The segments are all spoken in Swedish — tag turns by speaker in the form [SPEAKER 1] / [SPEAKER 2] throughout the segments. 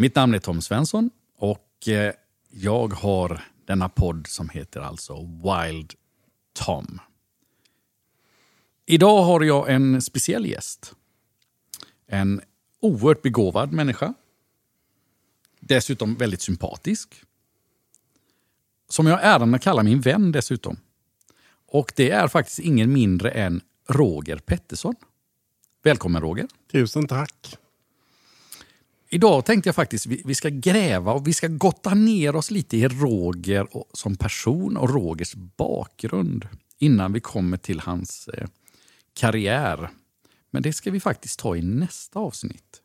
[SPEAKER 1] Mitt namn är Tom Svensson och eh, jag har denna podd som heter alltså Wild Tom. Idag har jag en speciell gäst. En oerhört begåvad människa. Dessutom väldigt sympatisk. Som jag har äran att kalla min vän dessutom. Och det är faktiskt ingen mindre än Roger Pettersson. Välkommen Roger.
[SPEAKER 2] Tusen tack.
[SPEAKER 1] Idag tänkte jag faktiskt vi, vi ska gräva och vi ska gotta ner oss lite i Roger som person och Rogers bakgrund innan vi kommer till hans eh, karriär. Men det ska vi faktiskt ta i nästa avsnitt.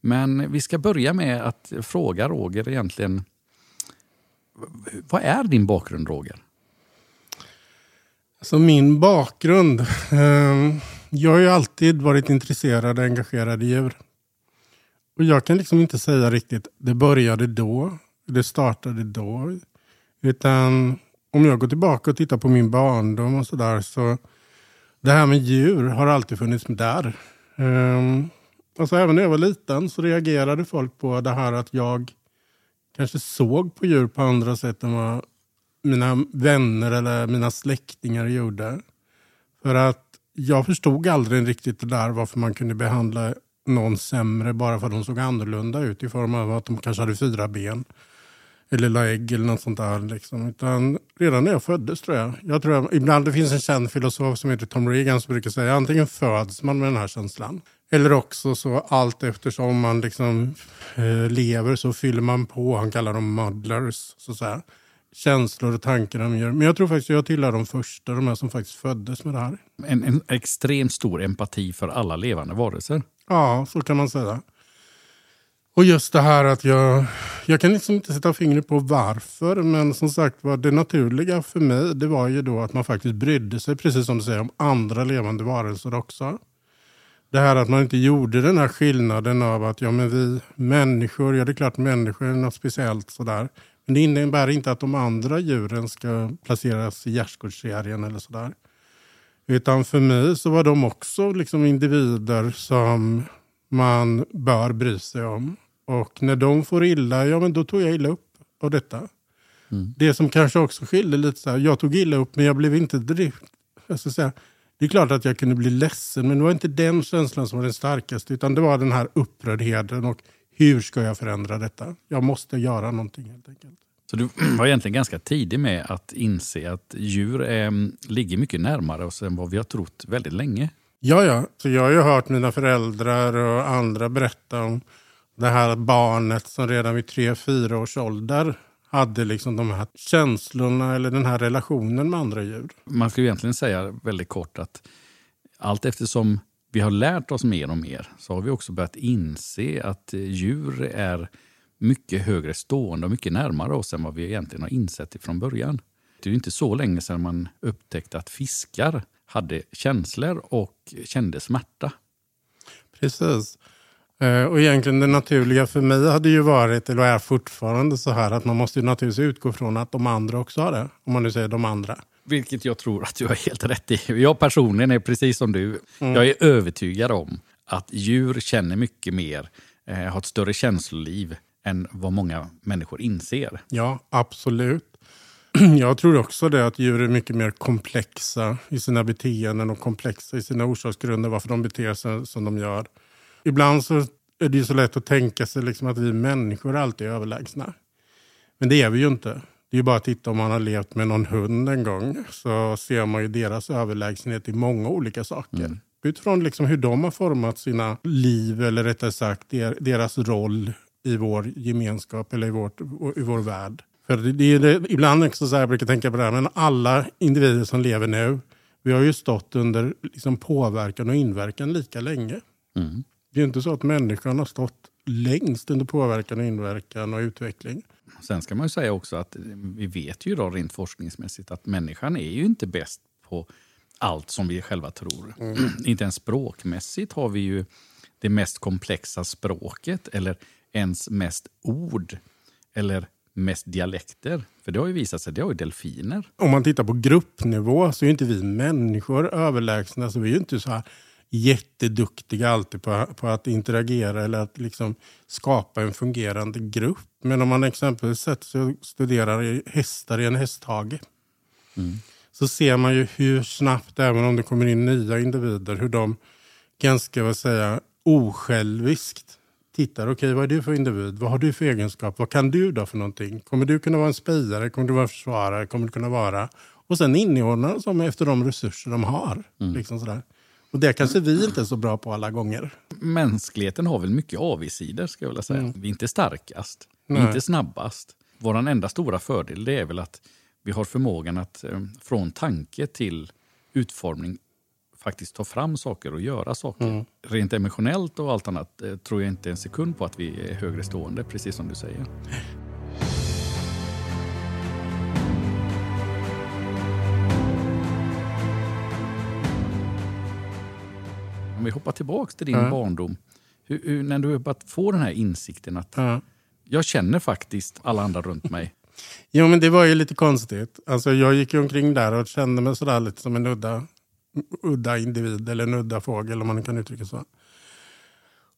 [SPEAKER 1] Men vi ska börja med att fråga Roger egentligen. Vad är din bakgrund Roger?
[SPEAKER 2] Alltså min bakgrund. Eh, jag har ju alltid varit intresserad och engagerad i djur. Och jag kan liksom inte säga riktigt, det började då, det startade då. Utan om jag går tillbaka och tittar på min barndom och sådär så det här med djur har alltid funnits där. Um, alltså även när jag var liten så reagerade folk på det här att jag kanske såg på djur på andra sätt än vad mina vänner eller mina släktingar gjorde. För att jag förstod aldrig riktigt det där varför man kunde behandla någon sämre bara för att de såg annorlunda ut i form av att de kanske hade fyra ben. Eller la ägg eller något sånt där. Liksom. Utan redan när jag föddes tror jag. jag tror jag, ibland det finns en känd filosof som heter Tom Regan som brukar säga antingen föds man med den här känslan. Eller också så allt eftersom man liksom eh, lever så fyller man på. Han kallar dem muddlers. Så, så här känslor och tankar de gör. Men jag tror faktiskt att jag tillhör de första, de här som faktiskt föddes med det här.
[SPEAKER 1] En, en extremt stor empati för alla levande varelser.
[SPEAKER 2] Ja, så kan man säga. Och just det här att jag, jag kan liksom inte sätta fingret på varför, men som sagt var det naturliga för mig det var ju då att man faktiskt brydde sig, precis som du säger, om andra levande varelser också. Det här att man inte gjorde den här skillnaden av att ja, men vi människor, ja det är klart människor är något speciellt sådär. Men det innebär inte att de andra djuren ska placeras i gärdsgårdsserien eller sådär. Utan för mig så var de också liksom individer som man bör bry sig om. Och när de får illa, ja men då tog jag illa upp av detta. Mm. Det som kanske också skilde lite så här, jag tog illa upp men jag blev inte drift. Jag ska säga, det är klart att jag kunde bli ledsen men det var inte den känslan som var den starkaste utan det var den här upprördheten och hur ska jag förändra detta? Jag måste göra någonting helt enkelt.
[SPEAKER 1] Så du var egentligen ganska tidig med att inse att djur är, ligger mycket närmare oss än vad vi har trott väldigt länge.
[SPEAKER 2] Ja, ja. Så jag har ju hört mina föräldrar och andra berätta om det här barnet som redan vid tre, fyra års ålder hade liksom de här känslorna eller den här relationen med andra djur.
[SPEAKER 1] Man skulle egentligen säga väldigt kort att allt eftersom vi har lärt oss mer och mer så har vi också börjat inse att djur är mycket högre stående och mycket närmare oss än vad vi egentligen har insett från början. Det är inte så länge sedan man upptäckte att fiskar hade känslor och kände smärta.
[SPEAKER 2] Precis. Eh, och egentligen det naturliga för mig hade ju varit, eller är fortfarande så här, att man måste naturligtvis utgå från att de andra också har det. Om man nu säger de andra.
[SPEAKER 1] Vilket jag tror att du har helt rätt i. Jag personligen är precis som du. Mm. Jag är övertygad om att djur känner mycket mer, eh, har ett större känsloliv än vad många människor inser.
[SPEAKER 2] Ja, absolut. Jag tror också det att djur är mycket mer komplexa i sina beteenden och komplexa i sina orsaksgrunder varför de beter sig som de gör. Ibland så är det ju så lätt att tänka sig liksom att vi människor alltid är överlägsna. Men det är vi ju inte. Det är bara att titta om man har levt med någon hund en gång så ser man ju deras överlägsenhet i många olika saker. Mm. Utifrån liksom hur de har format sina liv eller rättare sagt deras roll i vår gemenskap eller i, vårt, i vår värld. För det är det, ibland också så här, jag brukar tänka på det här, men alla individer som lever nu, vi har ju stått under liksom påverkan och inverkan lika länge. Mm. Det är inte så att människan har stått längst under påverkan och inverkan och utveckling.
[SPEAKER 1] Sen ska man ju säga också att vi vet ju då rent forskningsmässigt att människan är ju inte bäst på allt som vi själva tror. Mm. inte ens språkmässigt har vi ju det mest komplexa språket eller ens mest ord eller mest dialekter. För det har ju visat sig, det har ju delfiner.
[SPEAKER 2] Om man tittar på gruppnivå så är inte vi människor överlägsna. Så vi är inte så här jätteduktiga alltid på, på att interagera eller att liksom skapa en fungerande grupp. Men om man exempelvis sätter sig och studerar hästar i en hästhage mm. så ser man ju hur snabbt, även om det kommer in nya individer, hur de ganska vad säga, osjälviskt tittar. Okej, okay, vad är du för individ? Vad har du för egenskap? Vad kan du då för någonting? Kommer du kunna vara en spejare? Kommer du vara försvarare? Kommer du kunna vara... Och sen inordnar de efter de resurser de har. Mm. Liksom sådär. Och det kanske vi inte är så bra på alla gånger.
[SPEAKER 1] Mänskligheten har väl mycket avigsidor, ska jag vilja säga. Mm. Vi är inte starkast, vi är inte snabbast. Vår enda stora fördel det är väl att vi har förmågan att eh, från tanke till utformning faktiskt ta fram saker och göra saker. Mm. Rent emotionellt och allt annat eh, tror jag inte en sekund på att vi är högre stående, precis som du säger. Om vi hoppar tillbaka till din mm. barndom. Hur, hur, när du börjat få den här insikten att mm. jag känner faktiskt alla andra runt mig.
[SPEAKER 2] Jo, men det var ju lite konstigt. Alltså, jag gick omkring där och kände mig sådär lite som en udda udda individ eller en udda fågel om man kan uttrycka så.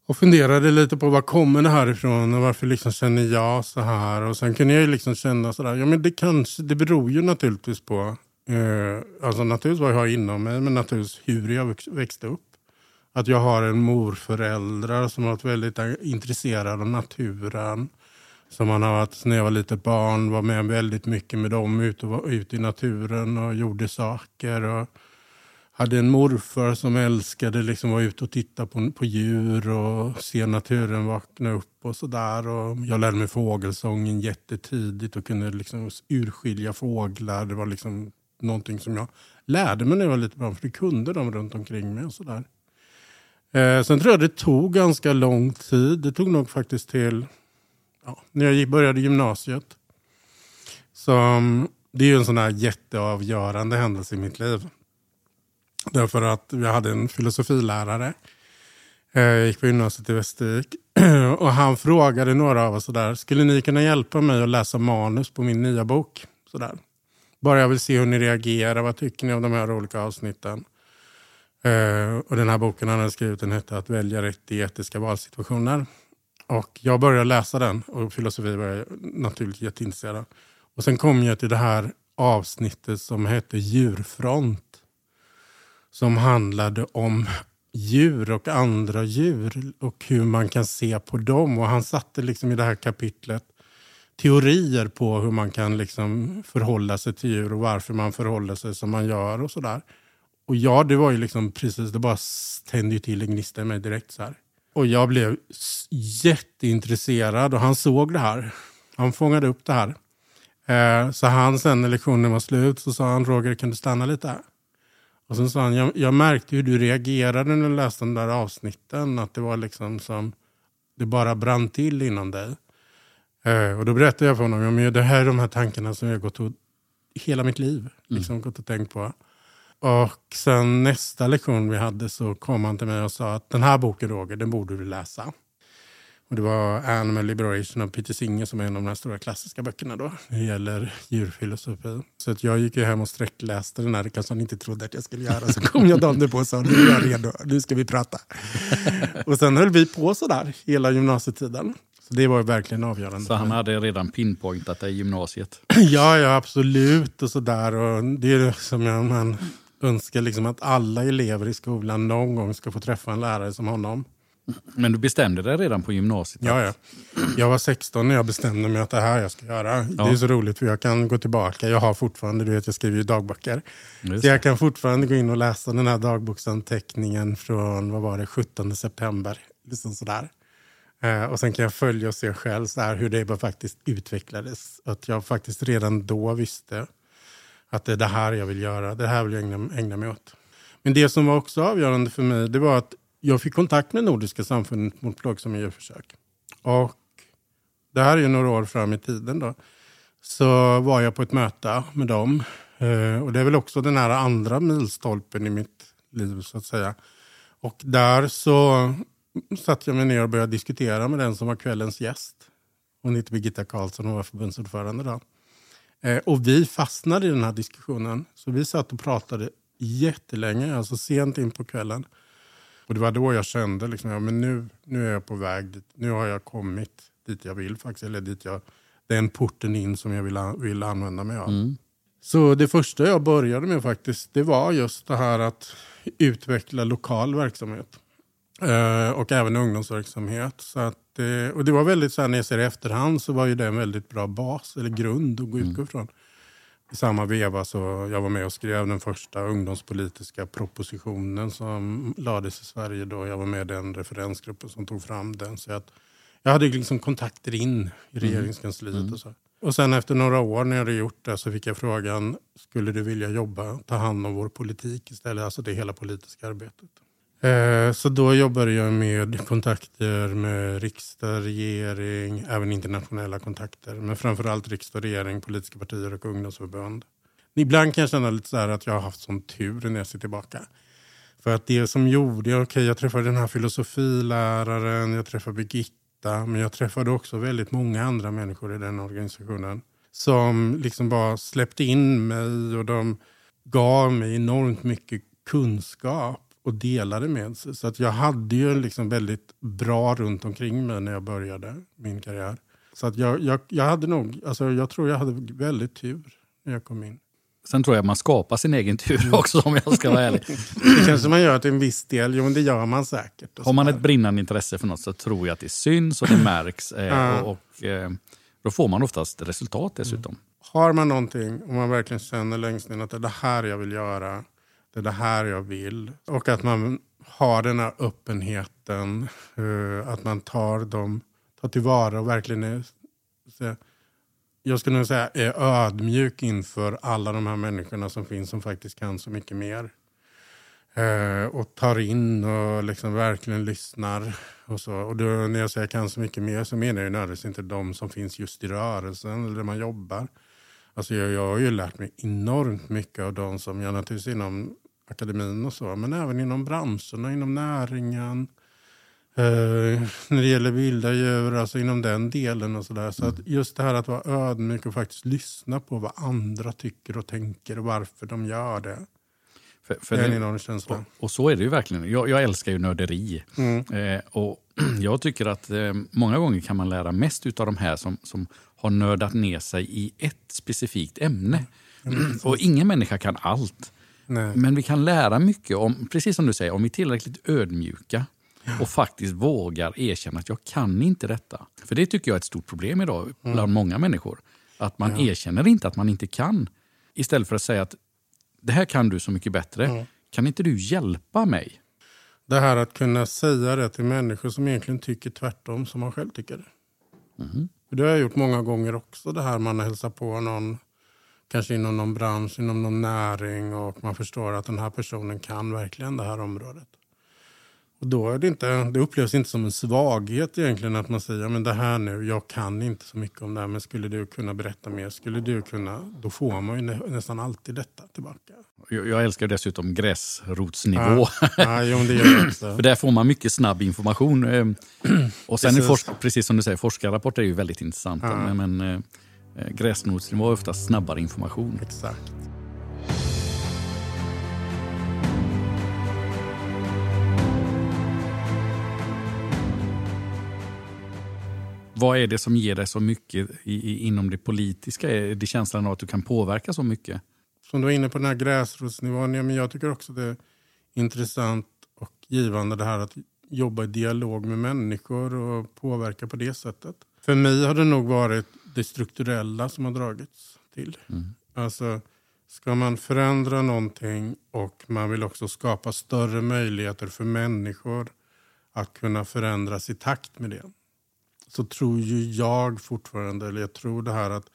[SPEAKER 2] Och funderade lite på var kommer det här ifrån och varför liksom känner jag så här. Och sen kunde jag liksom känna sådär, ja men det kanske, det beror ju naturligtvis på, eh, alltså naturligtvis vad jag har inom mig men naturligtvis hur jag växte upp. Att jag har en morföräldrar som har varit väldigt eh, intresserade av naturen. Som man har varit, när jag var litet barn, var med väldigt mycket med dem ute, ute i naturen och gjorde saker. Och, hade en morfar som älskade liksom vara ute och titta på, på djur och se naturen vakna upp och sådär. Jag lärde mig fågelsången jättetidigt och kunde liksom urskilja fåglar. Det var liksom någonting som jag lärde mig när jag var lite barn, för det kunde de runt omkring mig. och sådär. Eh, sen tror jag det tog ganska lång tid. Det tog nog faktiskt till ja, när jag började gymnasiet. Som, det är ju en sån här jätteavgörande händelse i mitt liv. Därför att vi hade en filosofilärare. Eh, jag gick på gymnasiet i Västervik. Och han frågade några av oss sådär, skulle ni kunna hjälpa mig att läsa manus på min nya bok? Sådär. Bara jag vill se hur ni reagerar, vad tycker ni om de här olika avsnitten? Eh, och den här boken han hade skrivit den hette Att välja rätt i etiska valsituationer. Och jag började läsa den och filosofi var jag naturligtvis jätteintresserad Och sen kom jag till det här avsnittet som hette Djurfront som handlade om djur och andra djur och hur man kan se på dem. Och han satte liksom i det här kapitlet teorier på hur man kan liksom förhålla sig till djur och varför man förhåller sig som man gör och sådär. Och ja, det var ju liksom precis, det bara tände ju till en gnista i mig direkt så här. Och jag blev jätteintresserad och han såg det här. Han fångade upp det här. Eh, så han sen när lektionen var slut så sa han Roger kan du stanna lite här? Och sen sa han, jag, jag märkte hur du reagerade när du läste de där avsnitten. Att det var liksom som, det bara brann till inom dig. Eh, och då berättade jag för honom, ja, det här är de här tankarna som jag gått och, hela mitt liv mm. liksom, mm. gått och tänkt på. Och sen nästa lektion vi hade så kom han till mig och sa att den här boken Roger, den borde du läsa. Och det var Animal Liberation av Peter Singer som är en av de här stora klassiska böckerna då. Det gäller djurfilosofi. Så att jag gick ju hem och sträckläste den här. Det kanske han inte trodde att jag skulle göra. Så kom jag dagen på och sa nu är jag redo, nu ska vi prata. och sen höll vi på sådär hela gymnasietiden. Så det var verkligen avgörande.
[SPEAKER 1] Så han hade redan pinpointat dig i gymnasiet?
[SPEAKER 2] ja, ja absolut. Och sådär. Och det är som jag, man önskar liksom att alla elever i skolan någon gång ska få träffa en lärare som honom.
[SPEAKER 1] Men du bestämde dig redan på gymnasiet?
[SPEAKER 2] Ja, ja. Jag var 16 när jag bestämde mig att det här jag ska göra. Ja. Det är så roligt för jag kan gå tillbaka. Jag har fortfarande, du vet jag skriver ju dagböcker. Just. Så jag kan fortfarande gå in och läsa den här dagboksanteckningen från, vad var det, 17 september. Liksom sådär. Eh, och sen kan jag följa och se själv så här, hur det faktiskt utvecklades. Att jag faktiskt redan då visste att det är det här jag vill göra. Det här vill jag ägna, ägna mig åt. Men det som var också avgörande för mig, det var att jag fick kontakt med Nordiska samfundet mot plågsamma djurförsök. Och det här är några år fram i tiden. Då. Så var jag på ett möte med dem. Eh, och det är väl också den här andra milstolpen i mitt liv så att säga. Och där så satte jag mig ner och började diskutera med den som var kvällens gäst. Hon heter Birgitta Karlsson och var förbundsordförande då. Eh, och vi fastnade i den här diskussionen. Så vi satt och pratade jättelänge, alltså sent in på kvällen. Och det var då jag kände liksom, ja, men nu, nu är jag på väg dit. Nu har jag kommit dit jag vill faktiskt. Eller dit jag, den porten in som jag vill, vill använda mig av.
[SPEAKER 1] Mm.
[SPEAKER 2] Så det första jag började med faktiskt, det var just det här att utveckla lokal verksamhet. Eh, och även ungdomsverksamhet. Så att, eh, och det var väldigt så här, när jag ser i efterhand så var ju det en väldigt bra bas eller grund att gå utgå ifrån. I samma veva så jag var med och skrev den första ungdomspolitiska propositionen som lades i Sverige då. Jag var med i den referensgruppen som tog fram den. Så att jag hade liksom kontakter in i regeringskansliet. Och så. Och sen efter några år när jag hade gjort det så fick jag frågan, skulle du vilja jobba, ta hand om vår politik istället? Alltså det hela politiska arbetet. Eh, så då jobbade jag med kontakter med riksdag, regering, även internationella kontakter. Men framförallt riksdag, regering, politiska partier och ungdomsförbund. Ibland kan jag känna lite så att jag har haft sån tur när jag ser tillbaka. För att det som gjorde, okej okay, jag träffade den här filosofiläraren, jag träffade Birgitta, men jag träffade också väldigt många andra människor i den organisationen. Som liksom bara släppte in mig och de gav mig enormt mycket kunskap och delade med sig. Så att jag hade ju liksom väldigt bra runt omkring mig när jag började min karriär. Så att jag, jag, jag hade nog, alltså jag tror jag hade väldigt tur när jag kom in.
[SPEAKER 1] Sen tror jag man skapar sin egen tur också om jag ska vara ärlig.
[SPEAKER 2] det kanske man gör till en viss del, jo men det gör man säkert.
[SPEAKER 1] Har man ett brinnande intresse för något så tror jag att det syns och det märks. Eh, och, och eh, Då får man oftast resultat dessutom. Mm.
[SPEAKER 2] Har man någonting och man verkligen känner längst in att det är det här jag vill göra det är det här jag vill. Och att man har den här öppenheten. Eh, att man tar dem, tar tillvara och verkligen är, jag skulle nog säga är ödmjuk inför alla de här människorna som finns som faktiskt kan så mycket mer. Eh, och tar in och liksom verkligen lyssnar. Och så. Och då, när jag säger kan så mycket mer så menar jag nödvändigtvis inte de som finns just i rörelsen eller där man jobbar. Alltså jag, jag har ju lärt mig enormt mycket av de som jag naturligtvis inom akademin och så, men även inom branscherna, inom näringen. Eh, när det gäller vilda djur, alltså inom den delen och sådär. Så att just det här att vara ödmjuk och faktiskt lyssna på vad andra tycker och tänker och varför de gör det. För, för det är en enorm känsla.
[SPEAKER 1] Och, och, så är det ju verkligen. Jag, jag älskar ju nörderi. Mm. Eh, och jag tycker att eh, många gånger kan man lära mest av de här som, som har nördat ner sig i ett specifikt ämne. Mm. Och ingen människa kan allt. Nej. Men vi kan lära mycket, om, precis som du säger, om vi är tillräckligt ödmjuka ja. och faktiskt vågar erkänna att jag kan inte detta. För det tycker jag är ett stort problem idag mm. bland många människor. Att man ja. erkänner inte att man inte kan. Istället för att säga att det här kan du så mycket bättre. Mm. Kan inte du hjälpa mig?
[SPEAKER 2] Det här att kunna säga det till människor som egentligen tycker tvärtom som man själv tycker. Mm. Det har jag gjort många gånger också. Det här man hälsar på någon kanske inom någon bransch, inom någon näring och man förstår att den här personen kan verkligen det här området. Och då är det, inte, det upplevs inte som en svaghet egentligen att man säger men det här nu, jag kan inte så mycket om det här men skulle du kunna berätta mer? Skulle du kunna? Då får man ju nästan alltid detta tillbaka.
[SPEAKER 1] Jag älskar dessutom gräsrotsnivå.
[SPEAKER 2] Ja, ja, jo, det gör
[SPEAKER 1] För där får man mycket snabb information. Ehm, och sen precis. Är precis som du säger, forskarrapporter är ju väldigt intressanta. Ja. Men, eh, Eh, gräsrotsnivå är oftast snabbare information.
[SPEAKER 2] Exakt.
[SPEAKER 1] Vad är det som ger dig så mycket i, i, inom det politiska? Är det känslan av att du kan påverka så mycket?
[SPEAKER 2] Som du var inne på den här gräsrotsnivån. Ja, men jag tycker också det är intressant och givande det här att jobba i dialog med människor och påverka på det sättet. För mig har det nog varit det strukturella som har dragits till. Mm. Alltså, ska man förändra någonting och man vill också skapa större möjligheter för människor att kunna förändras i takt med det. Så tror ju jag fortfarande, eller jag tror det här att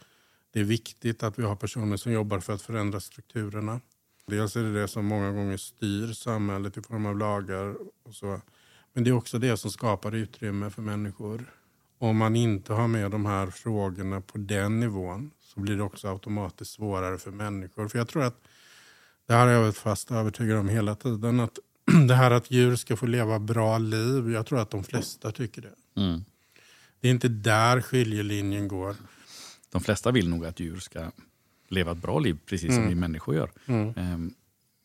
[SPEAKER 2] det är viktigt att vi har personer som jobbar för att förändra strukturerna. Dels är det det som många gånger styr samhället i form av lagar och så. Men det är också det som skapar utrymme för människor om man inte har med de här frågorna på den nivån så blir det också automatiskt svårare för människor. För jag tror att, det här har jag varit fast övertygad om hela tiden, att det här att djur ska få leva bra liv, jag tror att de flesta tycker det. Mm. Det är inte där skiljelinjen går.
[SPEAKER 1] De flesta vill nog att djur ska leva ett bra liv, precis som mm. vi människor gör. Mm. Ehm,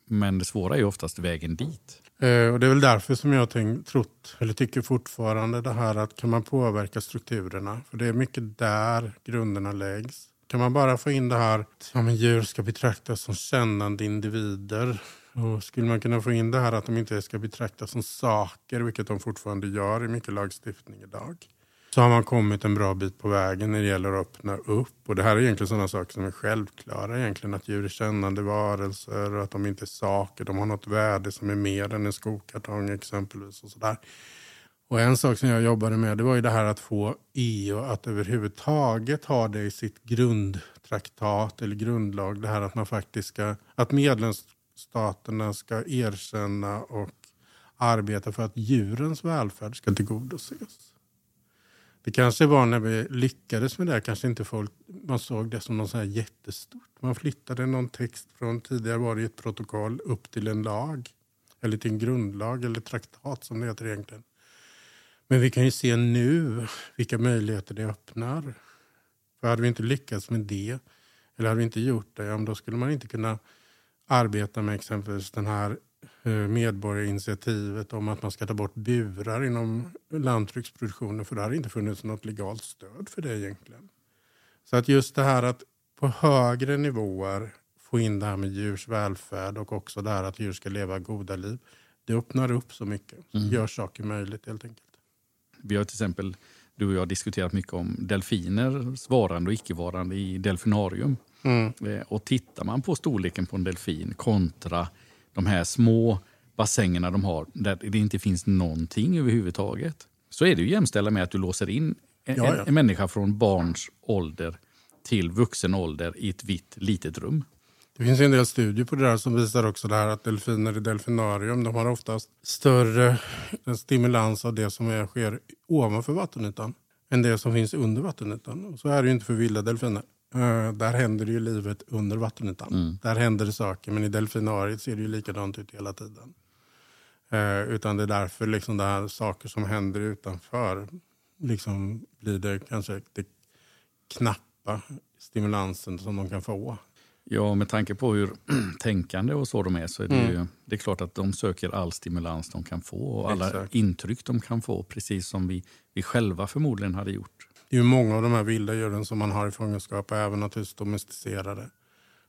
[SPEAKER 1] Men det svåra är oftast vägen dit.
[SPEAKER 2] Eh, och det är väl därför som jag tänkt, trott, eller tycker fortfarande det här att kan man påverka strukturerna? För det är mycket där grunderna läggs. Kan man bara få in det här att ja, djur ska betraktas som kännande individer och skulle man kunna få in det här att de inte ska betraktas som saker, vilket de fortfarande gör i mycket lagstiftning idag, så har man kommit en bra bit på vägen när det gäller att öppna upp. Och det här är egentligen sådana saker som är självklara egentligen. Att djur är kännande varelser och att de inte är saker. De har något värde som är mer än en skokartong exempelvis. Och, sådär. och en sak som jag jobbade med det var ju det här att få EU att överhuvudtaget ha det i sitt grundtraktat eller grundlag. Det här att man faktiskt ska, att medlemsstaterna ska erkänna och arbeta för att djurens välfärd ska tillgodoses. Det kanske var när vi lyckades med det, kanske inte folk, man såg det som något så här jättestort. Man flyttade någon text från tidigare var det ett protokoll upp till en lag. Eller till en grundlag eller traktat som det heter egentligen. Men vi kan ju se nu vilka möjligheter det öppnar. För hade vi inte lyckats med det, eller hade vi inte gjort det, då skulle man inte kunna arbeta med exempelvis den här medborgarinitiativet om att man ska ta bort burar inom lantbruksproduktionen för det har inte funnits något legalt stöd för det egentligen. Så att just det här att på högre nivåer få in det här med djurs välfärd och också det här att djur ska leva goda liv. Det öppnar upp så mycket, mm. gör saker möjligt helt enkelt.
[SPEAKER 1] Vi har till exempel, du och jag diskuterat mycket om delfiners varande och icke-varande i delfinarium. Mm. Eh, och tittar man på storleken på en delfin kontra de här små bassängerna de har, där det inte finns någonting överhuvudtaget, så är det ju jämställa med att du låser in en, ja, ja. en människa från barns ålder till vuxen ålder i ett vitt litet rum.
[SPEAKER 2] Det finns en del studier på det där som visar också det här att delfiner i delfinarium de har oftast större stimulans av det som är, sker ovanför vattenytan än det som finns under vattenytan. Så är det ju inte för vilda delfiner. Uh, där händer ju livet under vattenytan. Mm. Där händer det saker, men i delfinariet ser det ju likadant ut hela tiden. Uh, utan det är därför liksom det här saker som händer utanför liksom blir det kanske det knappa stimulansen som de kan få.
[SPEAKER 1] Ja, med tanke på hur tänkande och så de är så är det, mm. ju, det är klart att de söker all stimulans de kan få och alla Exakt. intryck de kan få, precis som vi, vi själva förmodligen hade gjort.
[SPEAKER 2] Det är många av de här vilda djuren som man har i fångenskap, även naturligtvis domesticerade,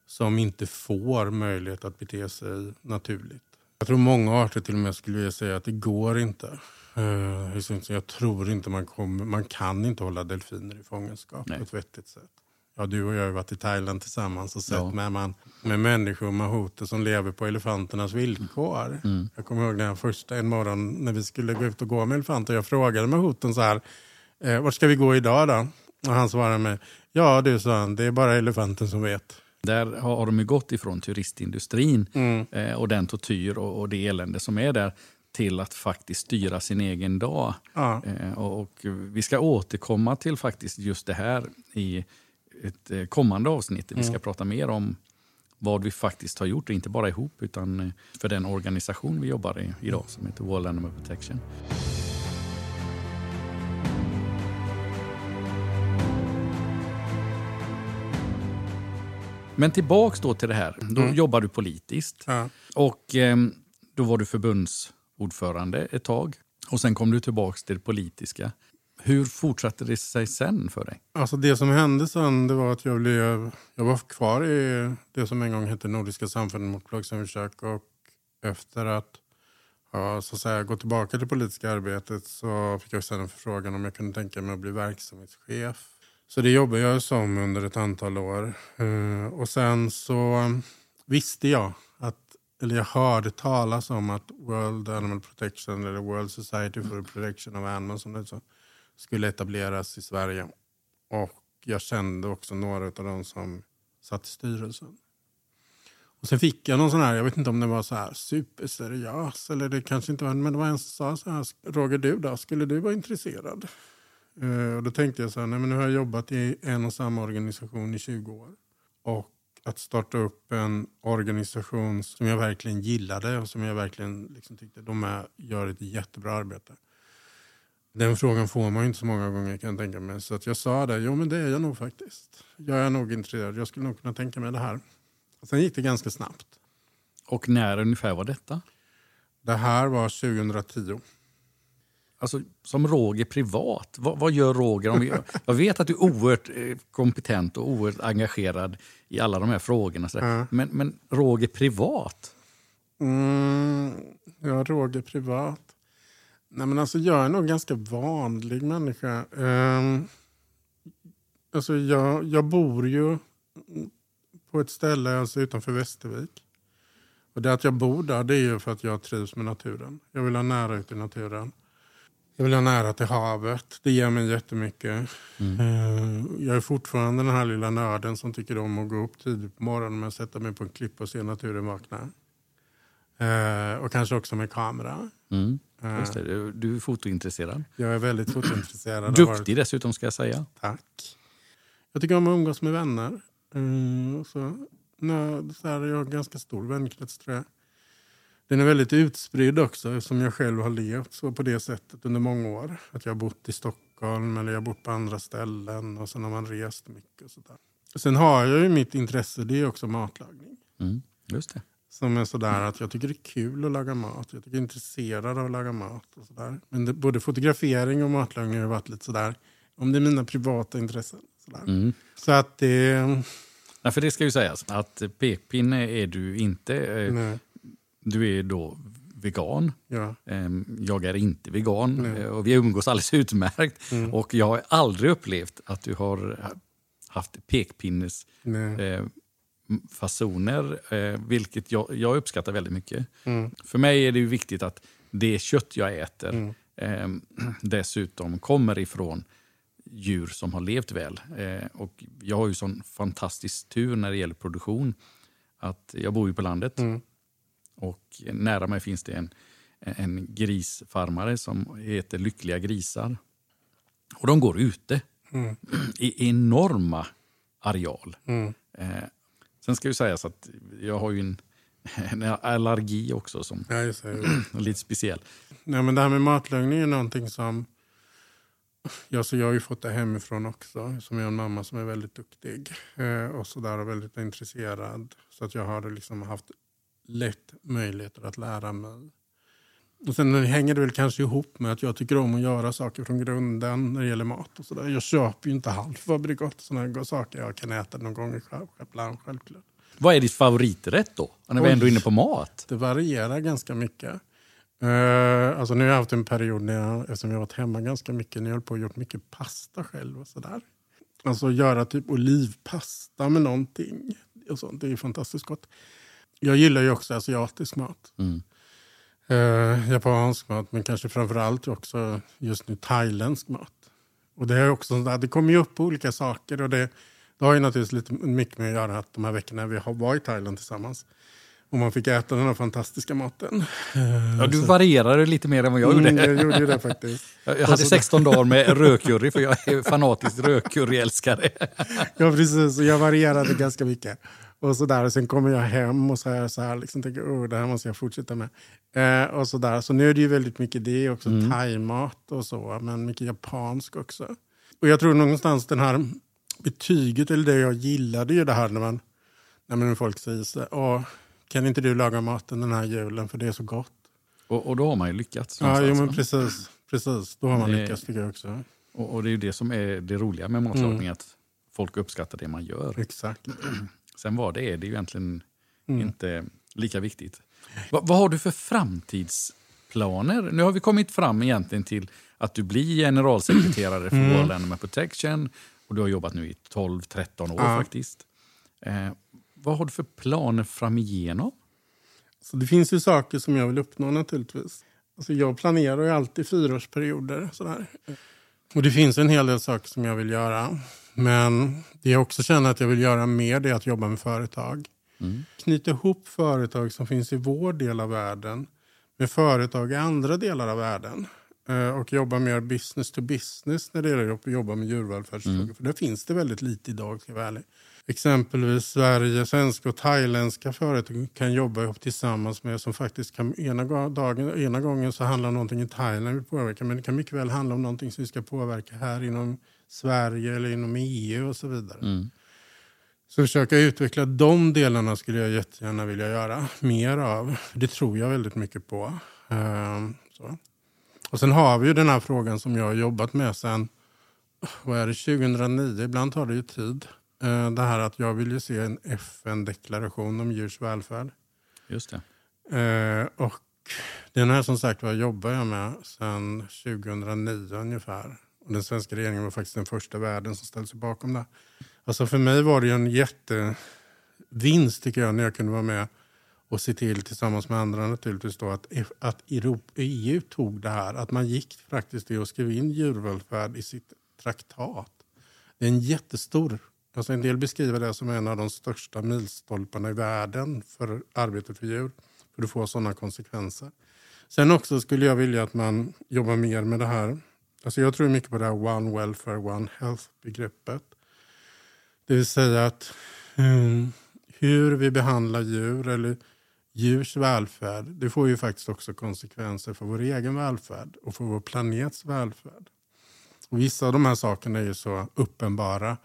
[SPEAKER 2] som inte får möjlighet att bete sig naturligt. Jag tror många arter till och med skulle vilja säga att det går inte. Uh, jag tror inte man, kommer, man kan inte hålla delfiner i fångenskap Nej. på ett vettigt sätt. Ja, du och jag har varit i Thailand tillsammans och sett ja. med, man, med människor med hoter som lever på elefanternas villkor. Mm. Jag kommer ihåg den första en morgon när vi skulle gå ut och gå med elefanter. Jag frågade med hoten så här, eh, vart ska vi gå idag då? Och han svarade med, ja du sa han, det är bara elefanten som vet.
[SPEAKER 1] Där har de gått ifrån turistindustrin mm. eh, och den tortyr och, och det elände som är där till att faktiskt styra sin egen dag. Ja. Eh, och, och, vi ska återkomma till faktiskt just det här i ett eh, kommande avsnitt. Mm. Vi ska prata mer om vad vi faktiskt har gjort, inte bara ihop utan eh, för den organisation vi jobbar i idag som heter World Animal Protection. Men tillbaks då till det här. Då mm. jobbar du politiskt. Ja. Och eh, då var du förbundsordförande ett tag. Och sen kom du tillbaks till det politiska. Hur fortsatte det sig sen för dig?
[SPEAKER 2] Alltså det som hände sen det var att jag, blev, jag var kvar i det som en gång hette Nordiska samfundet mot plågsamma och efter att ja, så att säga, gå tillbaka till det politiska arbetet så fick jag sen en förfrågan om jag kunde tänka mig att bli verksamhetschef så det jobbade jag som under ett antal år. Eh, och sen så visste jag, att, eller jag hörde talas om att World Animal Protection eller World Society for the Protection of Animals som det så, skulle etableras i Sverige. Och jag kände också några av dem som satt i styrelsen. Och sen fick jag någon sån här, jag vet inte om det var så här superseriös eller det kanske inte var, men det var en som sa så här, Roger du då, skulle du vara intresserad? Uh, och då tänkte jag så här, nej, men nu har jag jobbat i en och samma organisation i 20 år. Och att starta upp en organisation som jag verkligen gillade och som jag verkligen liksom tyckte de är, gör ett jättebra arbete. Den frågan får man inte så många gånger kan jag tänka mig. Så att jag sa det, jo men det är jag nog faktiskt. Jag är nog intresserad, jag skulle nog kunna tänka mig det här. Och sen gick det ganska snabbt.
[SPEAKER 1] Och när ungefär var detta?
[SPEAKER 2] Det här var 2010.
[SPEAKER 1] Alltså, som Roger privat, vad, vad gör Roger? Om vi, jag vet att du är oerhört eh, kompetent och oerhört engagerad i alla de här frågorna. Så
[SPEAKER 2] Ja.
[SPEAKER 1] men, men Roger privat?
[SPEAKER 2] Mm, ja, Roger privat. Nej, men alltså, jag är nog en ganska vanlig människa. Um, alltså, jag, jag bor ju på ett ställe alltså, utanför Västervik. Och det att jag bor där det är ju för att jag trivs med naturen. Jag vill ha nära ut i naturen. Jag vill ha nära till havet. Det ger mig jättemycket. Eh, Jag är fortfarande den här lilla nörden som tycker om att gå upp tidigt på morgonen att sätta mig på en klippa och se naturen vakna. Eh, och kanske också med kamera.
[SPEAKER 1] Mm.
[SPEAKER 2] Eh,
[SPEAKER 1] det, du, är fotointresserad.
[SPEAKER 2] Jag är väldigt fotointresserad.
[SPEAKER 1] Duktig dessutom ska jag säga.
[SPEAKER 2] Tack. Jag tycker om att umgås med vänner. Mm, så, nej, så här, jag har en ganska stor vänkrets tror jag. Den är väldigt utspridd också eftersom jag själv har levt så på det sättet under många år. Att jag har bott i Stockholm eller jag har bott på andra ställen och sen har man rest mycket. Och sådär. Sen har jag ju mitt intresse, det är också matlagning.
[SPEAKER 1] Mm. Just det.
[SPEAKER 2] Som är sådär att jag tycker det är kul att laga mat. Jag tycker jag är intresserad av att laga mat. Och sådär. Men det, både fotografering och matlagning har varit lite sådär, om det är mina privata intressen. Sådär.
[SPEAKER 1] Mm.
[SPEAKER 2] Så att det...
[SPEAKER 1] Nej, för det ska ju sägas att pekpinne är du inte. Eh,
[SPEAKER 2] Nej,
[SPEAKER 1] Du är då vegan.
[SPEAKER 2] ja.
[SPEAKER 1] Ehm, Jag är inte vegan
[SPEAKER 2] Nej.
[SPEAKER 1] Eh, och vi umgås alldeles utmärkt.
[SPEAKER 2] Mm.
[SPEAKER 1] Och jag har aldrig upplevt att du har haft pekpinnes
[SPEAKER 2] Nej.
[SPEAKER 1] eh, fasoner, eh, vilket jag, jag uppskattar väldigt mycket.
[SPEAKER 2] Mm.
[SPEAKER 1] För mig är det viktigt att det kött jag äter
[SPEAKER 2] Mm.
[SPEAKER 1] eh, dessutom kommer ifrån djur som har levt väl. Och jag har ju sån fantastisk tur när det gäller produktion. att Jag bor ju på landet
[SPEAKER 2] Mm.
[SPEAKER 1] Och nära mig finns det en, en grisfarmare som heter Lyckliga grisar. Och de går ute
[SPEAKER 2] Mm.
[SPEAKER 1] i enorma areal.
[SPEAKER 2] Mm.
[SPEAKER 1] Eh, sen ska ju sägas att jag har ju en, en allergi också som
[SPEAKER 2] Ja, just det.
[SPEAKER 1] är lite speciell.
[SPEAKER 2] Nej, men det här med matlagning är någonting som... Ja, så jag har ju fått det hemifrån också. Som jag har en mamma som är väldigt duktig eh, och så där och väldigt intresserad. Så att jag har liksom haft lätt möjligheter att lära mig. Och sen hänger det väl kanske ihop med att jag tycker om att göra saker från grunden när det gäller mat. och så där. Jag köper ju inte halvfabrikat sådana saker jag kan äta någon gång själv, självklart.
[SPEAKER 1] Vad är ditt favoriträtt då? När vi
[SPEAKER 2] Oj.
[SPEAKER 1] ändå är inne på mat.
[SPEAKER 2] Det varierar ganska mycket. Uh, alltså nu har jag haft en period när jag, eftersom jag varit hemma ganska mycket, när jag höll på och gjort mycket pasta själv och sådär. Alltså göra typ olivpasta med någonting. Och sånt, det är fantastiskt gott. Jag gillar ju också asiatisk mat.
[SPEAKER 1] Mm.
[SPEAKER 2] Uh, japansk mat, men kanske framförallt också just nu thailändsk mat. Och det, är också, det kommer ju upp olika saker och det, det har ju naturligtvis lite mycket med att göra att de här veckorna vi har varit i Thailand tillsammans och man fick äta den här fantastiska maten.
[SPEAKER 1] Ja, du varierade lite mer än vad jag gjorde.
[SPEAKER 2] Mm, jag gjorde det faktiskt.
[SPEAKER 1] Jag hade 16 dagar med rödcurry för jag är fanatisk rödcurryälskare.
[SPEAKER 2] Ja, precis. Jag varierade ganska mycket. Och så där. Och sen kommer jag hem och så här, så här liksom tänker oh, det här måste jag fortsätta med. Eh, och så, där. så nu är det ju väldigt mycket det också,
[SPEAKER 1] Mm.
[SPEAKER 2] thaimat och så, men mycket japansk också. Och jag tror någonstans den här betyget, eller det jag gillade ju det här när man när man folk säger så åh, kan inte du laga maten den här julen för det är så gott.
[SPEAKER 1] Och, och då har man ju lyckats.
[SPEAKER 2] Ja, jo, men precis. Precis, då har man
[SPEAKER 1] Det-
[SPEAKER 2] lyckats tycker jag också.
[SPEAKER 1] och, och det är ju det som är det roliga med matlagning,
[SPEAKER 2] Mm.
[SPEAKER 1] att folk uppskattar det man gör.
[SPEAKER 2] Exakt.
[SPEAKER 1] Sen vad det är, det är ju egentligen
[SPEAKER 2] Mm.
[SPEAKER 1] inte lika viktigt. Va, vad har du för framtidsplaner? Nu har vi kommit fram egentligen till att du blir generalsekreterare för
[SPEAKER 2] Mm.
[SPEAKER 1] World Animal Protection och du har jobbat nu i 12-13 år
[SPEAKER 2] Ja.
[SPEAKER 1] faktiskt. Eh, vad har du för planer fram igenom?
[SPEAKER 2] Så det finns ju saker som jag vill uppnå naturligtvis. Alltså jag planerar ju alltid fyraårsperioder. Sådär. Och det finns en hel del saker som jag vill göra. Men det jag också känner att jag vill göra mer det är att jobba med företag.
[SPEAKER 1] Mm.
[SPEAKER 2] Knyta ihop företag som finns i vår del av världen med företag i andra delar av världen. Eh, Och jobba mer business to business när det gäller att jobba med djurvälfärdsfrågor.
[SPEAKER 1] Mm.
[SPEAKER 2] För det finns det väldigt lite idag, ska jag vara ärlig. Exempelvis Sverige, svenska och thailändska företag kan jobba ihop tillsammans med som faktiskt kan ena, dagen, ena gången så handlar om någonting i Thailand vi påverkar men det kan mycket väl handla om någonting som vi ska påverka här inom Sverige eller inom EU och så vidare.
[SPEAKER 1] Mm.
[SPEAKER 2] Så försöka utveckla de delarna skulle jag jättegärna vilja göra mer av. Det tror jag väldigt mycket på. Ehm, så. Och sen har vi ju den här frågan som jag har jobbat med sen vad är det, 2009, ibland tar det ju tid. Ehm, det här att jag vill ju se en FN-deklaration om djurs välfärd.
[SPEAKER 1] Just det.
[SPEAKER 2] Ehm, och den här som sagt var jobbar jag med sedan 2009 ungefär. Och den svenska regeringen var faktiskt den första världen som ställde sig bakom det. Alltså för mig var det en jättevinst tycker jag när jag kunde vara med och se till tillsammans med andra naturligtvis då att, att EU tog det här. Att man gick faktiskt till och skrev in djurvälfärd i sitt traktat. Det är en jättestor, alltså en del beskriver det som en av de största milstolparna i världen för arbetet för djur. För det får sådana konsekvenser. Sen också skulle jag vilja att man jobbar mer med det här. Alltså jag tror mycket på det här One Welfare, One Health-begreppet. Det vill säga att um, hur vi behandlar djur eller djurs välfärd, det får ju faktiskt också konsekvenser för vår egen välfärd och för vår planets välfärd. Och vissa av de här sakerna är ju så uppenbara.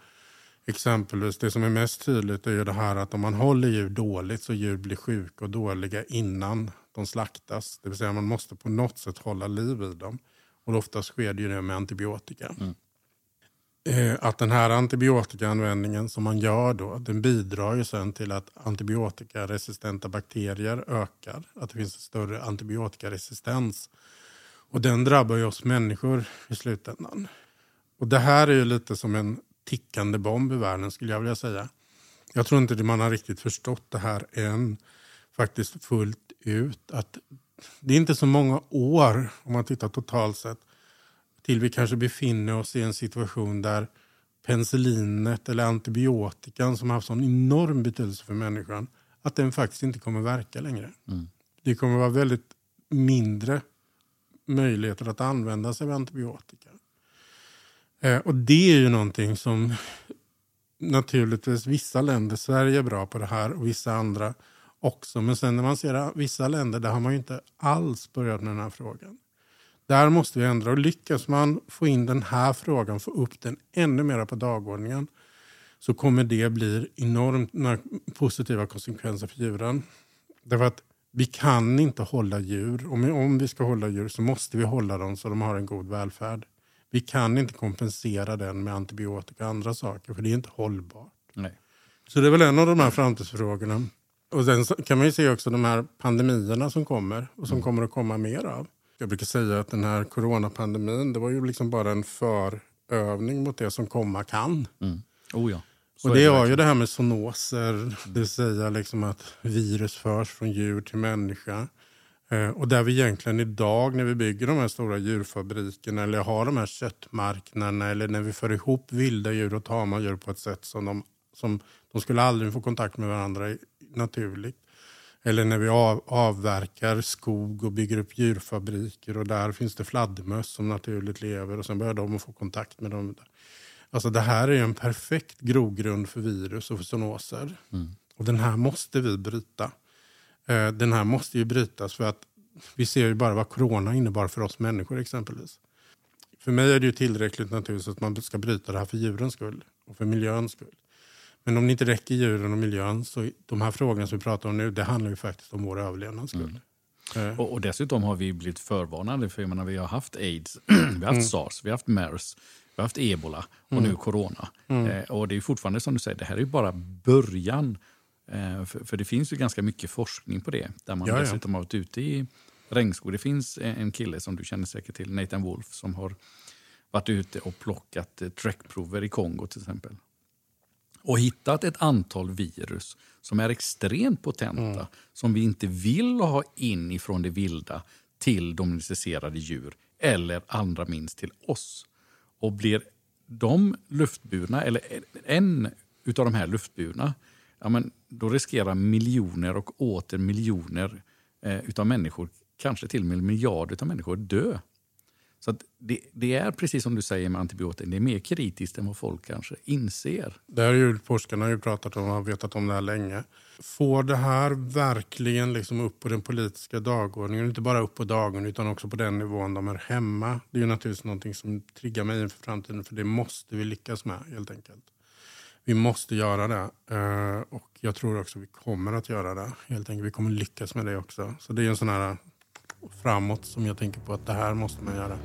[SPEAKER 2] Exempelvis det som är mest tydligt är ju det här att om man håller djur dåligt så djur blir sjuka och dåliga innan de slaktas. Det vill säga man måste på något sätt hålla liv i dem. Och oftast sker det ju det med antibiotika. Mm. Eh, att den här antibiotikaanvändningen som man gör då, den bidrar ju sen till att antibiotikaresistenta bakterier ökar. Att det finns en större antibiotikaresistens. Och den drabbar ju oss människor i slutändan. Och det här är ju lite som en tickande bomb i världen skulle jag vilja säga. Jag tror inte man har riktigt förstått det här än, faktiskt fullt ut. Att det är inte så många år, om man tittar totalt sett, till vi kanske befinner oss i en situation där penicillinet eller antibiotikan som har haft sån enorm betydelse för människan, att den faktiskt inte kommer verka längre. Mm. Det kommer vara väldigt mindre möjligheter att använda sig av antibiotika. Eh, och det är ju någonting som naturligtvis vissa länder, Sverige är bra på det här och vissa andra också. Men sen när man ser vissa länder, där har man inte alls börjat med den här frågan. Där måste vi ändra och lyckas man få in den här frågan, få upp den ännu mer på dagordningen så kommer det bli enormt positiva konsekvenser för djuren. Därför att vi kan inte hålla djur. Om vi, om vi ska hålla djur så måste vi hålla dem så de har en god välfärd. Vi kan inte kompensera den med antibiotika och andra saker för det är inte hållbart.
[SPEAKER 1] Nej.
[SPEAKER 2] Så det är väl en av de här framtidsfrågorna. Och sen kan man ju se också de här pandemierna som kommer och som mm. kommer att komma mer av. Jag brukar säga att den här coronapandemin det var ju liksom bara en förövning mot det som komma kan.
[SPEAKER 1] Mm. Oh ja.
[SPEAKER 2] Så och det har ju det här med zoonoser, mm. det vill säga liksom att virus förs från djur till människa. Eh, och där vi egentligen idag när vi bygger de här stora djurfabrikerna eller har de här köttmarknaderna eller när vi för ihop vilda djur och tama djur på ett sätt som de, som de skulle aldrig få kontakt med varandra naturligt. Eller när vi av, avverkar skog och bygger upp djurfabriker och där finns det fladdermöss som naturligt lever och sen börjar de få kontakt med dem. Alltså det här är en perfekt grogrund för virus och för zoonoser. Mm. Och den här måste vi bryta. Eh, den här måste ju brytas för att vi ser ju bara vad corona innebar för oss människor exempelvis. För mig är det ju tillräckligt naturligtvis att man ska bryta det här för djurens skull och för miljöns skull. Men om det inte räcker djuren och miljön så de här frågorna som vi pratar om nu, det handlar ju faktiskt om vår överlevnads skull.
[SPEAKER 1] Mm. Eh. Och, och, dessutom har vi blivit förvarnade, för jag menar, vi har haft aids, vi har haft mm. sars, vi har haft mers, vi har haft ebola och mm. nu corona. Mm. Eh, och det är fortfarande som du säger, det här är bara början. Eh, för, för, det finns ju ganska mycket forskning på det, där man ja, dessutom har varit ute i regnskog. Det finns en kille som du känner säkert till, Nathan Wolf, som har varit ute och plockat eh, träckprover i Kongo till exempel och hittat ett antal virus som är extremt potenta, mm. som vi inte vill ha in ifrån det vilda till domesticerade djur eller allra minst till oss. Och blir de luftburna, eller en av de här luftburna, ja, men då riskerar miljoner och åter miljoner eh, utav människor, kanske till och med miljarder av människor, dö. Så det, det, är precis som du säger med antibiotika, det är mer kritiskt än vad folk kanske inser.
[SPEAKER 2] Det har ju forskarna ju pratat om och har vetat om det här länge. Får det här verkligen liksom upp på den politiska dagordningen? Inte bara upp på dagordningen utan också på den nivån de är hemma. Det är ju naturligtvis någonting som triggar mig inför framtiden för det måste vi lyckas med helt enkelt. Vi måste göra det. Eh, och jag tror också vi kommer att göra det. Helt enkelt. Vi kommer lyckas med det också. Så det är en sån här framåt som jag tänker på att det här måste man göra.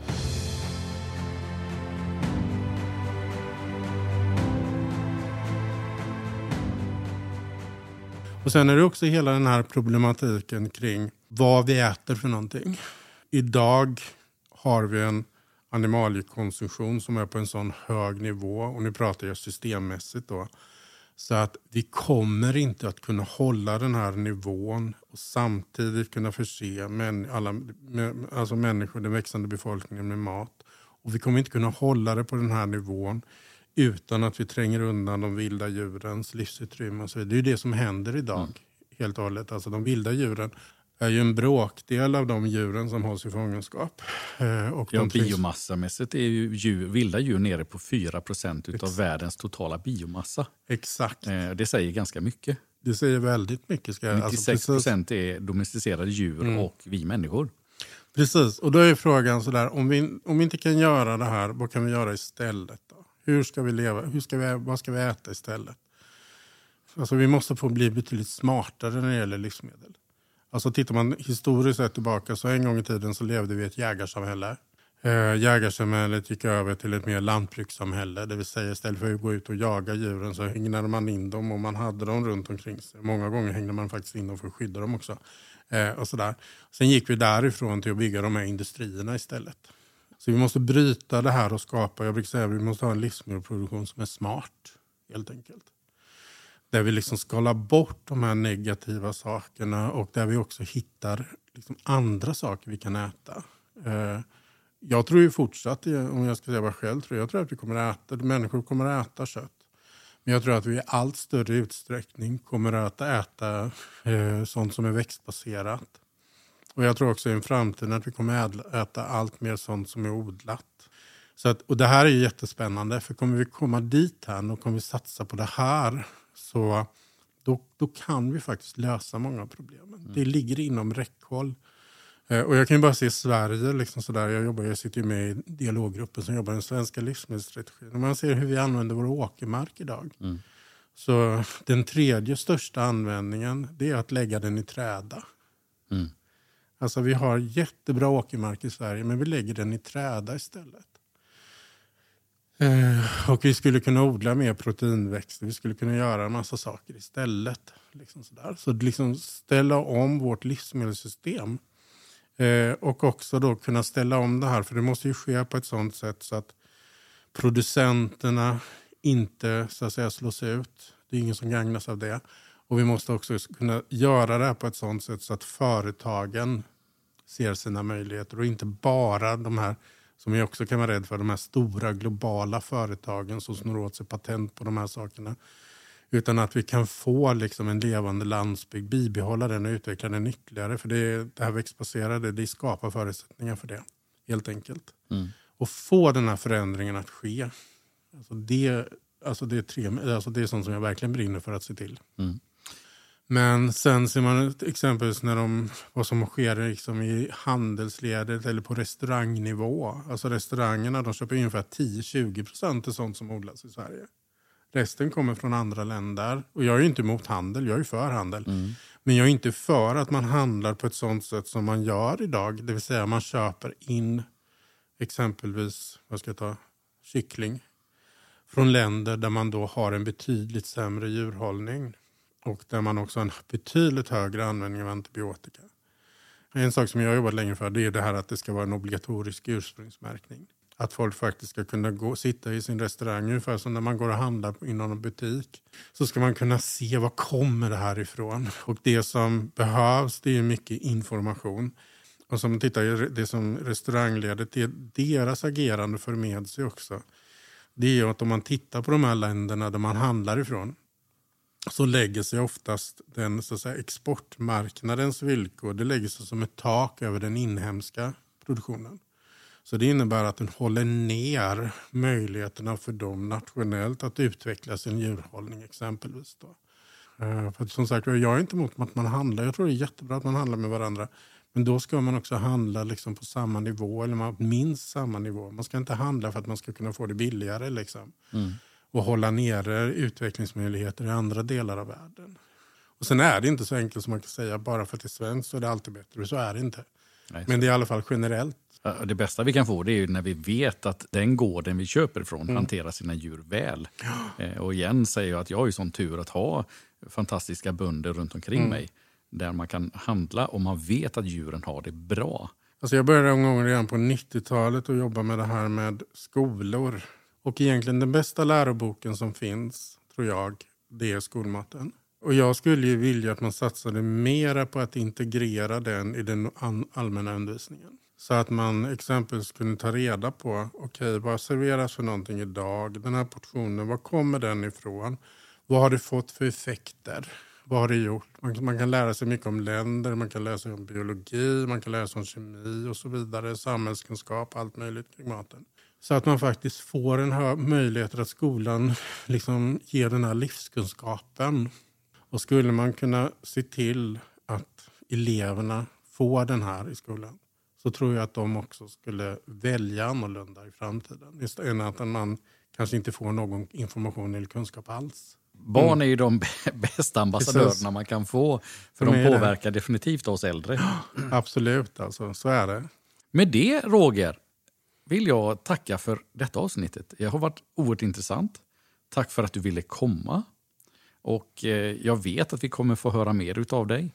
[SPEAKER 2] Och Sen är det också hela den här problematiken kring vad vi äter för någonting. Idag har vi en animaliekonsumtion som är på en sån hög nivå, och nu pratar jag systemmässigt då, så att vi kommer inte att kunna hålla den här nivån och samtidigt kunna förse män, alla, alltså människor, den växande befolkningen med mat. Och vi kommer inte kunna hålla det på den här nivån utan att vi tränger undan de vilda djurens livsutrymme. Och så Det är det som händer idag. Mm. helt och hållet. Alltså de vilda djuren är ju en bråkdel av de djuren som hålls i fångenskap.
[SPEAKER 1] Eh, och ja, biomassamässigt är ju djur, vilda djur nere på 4% av världens totala biomassa.
[SPEAKER 2] Exakt.
[SPEAKER 1] Eh, det säger ganska mycket.
[SPEAKER 2] Det säger väldigt mycket. Ska
[SPEAKER 1] 96% alltså, är domesticerade djur mm. och vi människor.
[SPEAKER 2] Precis, och då är frågan sådär, om vi, om vi inte kan göra det här, vad kan vi göra istället? Då? Hur ska vi leva? Hur ska vi, vad ska vi äta istället? Alltså, vi måste få bli betydligt smartare när det gäller livsmedel. Alltså tittar man historiskt sett tillbaka så en gång i tiden så levde vi i ett jägarsamhälle. Eh, jägarsamhället gick över till ett mer lantbrukssamhälle. Det vill säga istället för att gå ut och jaga djuren så hägnade man in dem och man hade dem runt omkring sig. Många gånger hängde man faktiskt in dem för att skydda dem också. Eh, och sådär. Sen gick vi därifrån till att bygga de här industrierna istället. Så vi måste bryta det här och skapa, jag brukar säga att vi måste ha en livsmedelsproduktion som är smart. Helt enkelt. Där vi liksom skalar bort de här negativa sakerna och där vi också hittar liksom andra saker vi kan äta. Eh, jag tror ju fortsatt, om jag ska säga vad själv tror, jag tror att vi kommer att äta, människor kommer att äta kött. Men jag tror att vi i allt större utsträckning kommer att äta eh, sånt som är växtbaserat. Och jag tror också i en framtid att vi kommer att äta allt mer sånt som är odlat. Så att, och det här är jättespännande, för kommer vi komma dit här och kommer vi satsa på det här så då, då kan vi faktiskt lösa många av problemen. Mm. Det ligger inom räckhåll. Eh, och jag kan bara se Sverige, liksom sådär. Jag, jobbar, jag sitter med i dialoggruppen som jobbar med den svenska livsmedelsstrategin. Och man ser hur vi använder vår åkermark idag. Mm. Så den tredje största användningen det är att lägga den i träda. Mm. Alltså vi har jättebra åkermark i Sverige men vi lägger den i träda istället. Eh, och vi skulle kunna odla mer proteinväxter, vi skulle kunna göra en massa saker istället. Liksom sådär. Så liksom ställa om vårt livsmedelssystem. Eh, och också då kunna ställa om det här, för det måste ju ske på ett sånt sätt så att producenterna inte så att säga slås ut. Det är ingen som gagnas av det. Och vi måste också kunna göra det här på ett sånt sätt så att företagen ser sina möjligheter och inte bara de här som vi också kan vara rädd för, de här stora globala företagen som snor åt sig patent på de här sakerna. Utan att vi kan få liksom en levande landsbygd, bibehålla den och utveckla den ytterligare. För det, det här växtbaserade, det skapar förutsättningar för det. Helt enkelt. Mm. Och få den här förändringen att ske. Alltså det, alltså det, är tre, alltså det är sånt som jag verkligen brinner för att se till. Mm. Men sen ser man exempelvis när de, vad som sker liksom i handelsledet eller på restaurangnivå. Alltså restaurangerna de köper ungefär 10-20 procent av sånt som odlas i Sverige. Resten kommer från andra länder. Och jag är inte emot handel, jag är för handel. Mm. Men jag är inte för att man handlar på ett sånt sätt som man gör idag. Det vill säga man köper in exempelvis, vad ska jag ta, kyckling. Från länder där man då har en betydligt sämre djurhållning och där man också har en betydligt högre användning av antibiotika. En sak som jag har jobbat länge för det är det här att det ska vara en obligatorisk ursprungsmärkning. Att folk faktiskt ska kunna gå, sitta i sin restaurang, ungefär som när man går och handlar inom en butik. Så ska man kunna se var kommer det här ifrån. Och det som behövs det är mycket information. Och som tittar, det som restaurangledet, det, deras agerande för med sig också. Det är att om man tittar på de här länderna där man handlar ifrån så lägger sig oftast den så att säga, exportmarknadens villkor det lägger sig som ett tak över den inhemska produktionen. Så Det innebär att den håller ner möjligheterna för dem nationellt att utveckla sin djurhållning exempelvis. Då. Eh, för som sagt, jag är inte emot att man handlar. Jag tror det är jättebra att man handlar med varandra. Men då ska man också handla liksom på samma nivå, eller minst samma nivå. Man ska inte handla för att man ska kunna få det billigare. Liksom. Mm och hålla nere utvecklingsmöjligheter i andra delar av världen. Och Sen är det inte så enkelt som man kan säga bara för att det är svenskt så är det alltid bättre. Så är det inte.
[SPEAKER 1] Nej.
[SPEAKER 2] Men det är i alla fall generellt.
[SPEAKER 1] Ja, Det bästa vi kan få det är när vi vet att den gården vi köper ifrån
[SPEAKER 2] Mm.
[SPEAKER 1] hanterar sina djur väl. Eh, Och igen säger jag att jag har ju sån tur att ha fantastiska bönder runt omkring
[SPEAKER 2] Mm.
[SPEAKER 1] mig. Där man kan handla och man vet att djuren har det bra.
[SPEAKER 2] Alltså jag började en gång redan på 90-talet att jobba med det här med skolor. Och egentligen den bästa läroboken som finns, tror jag, det är skolmaten. Och jag skulle ju vilja att man satsade mera på att integrera den i den allmänna undervisningen. Så att man exempelvis kunde ta reda på, okej vad serveras för någonting idag? Den här portionen, var kommer den ifrån? Vad har det fått för effekter? Vad har det gjort? Man, man kan lära sig mycket om länder, man kan lära sig om biologi, man kan lära sig om kemi och så vidare, samhällskunskap, allt möjligt kring maten. Så att man faktiskt får en hö- möjlighet att skolan liksom ger den här livskunskapen. Och skulle man kunna se till att eleverna får den här i skolan så tror jag att de också skulle välja annorlunda i framtiden. Just än att man kanske inte får någon information eller kunskap alls.
[SPEAKER 1] Barn är ju de b- bästa ambassadörerna
[SPEAKER 2] Precis.
[SPEAKER 1] man kan få. För
[SPEAKER 2] De
[SPEAKER 1] de
[SPEAKER 2] det.
[SPEAKER 1] påverkar definitivt oss äldre.
[SPEAKER 2] Absolut, alltså, så är det.
[SPEAKER 1] Med det, Roger, vill jag tacka för detta avsnittet. Det har varit oerhört intressant. Tack för att du ville komma. Och eh, jag vet att vi kommer få höra mer av dig,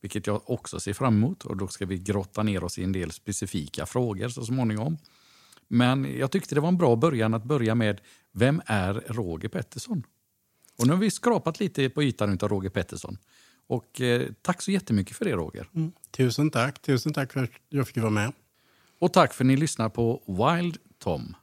[SPEAKER 1] vilket jag också ser fram emot. Och då ska vi grotta ner oss i en del specifika frågor så småningom. Men jag tyckte det var en bra början att börja med Vem är Roger Pettersson? Och nu har vi skrapat lite på ytan av Roger Pettersson. Och eh, tack så jättemycket för det Roger. Mm.
[SPEAKER 2] Tusen tack. Tusen tack för att jag fick vara med.
[SPEAKER 1] Och tack för att ni lyssnar på Wild Tom.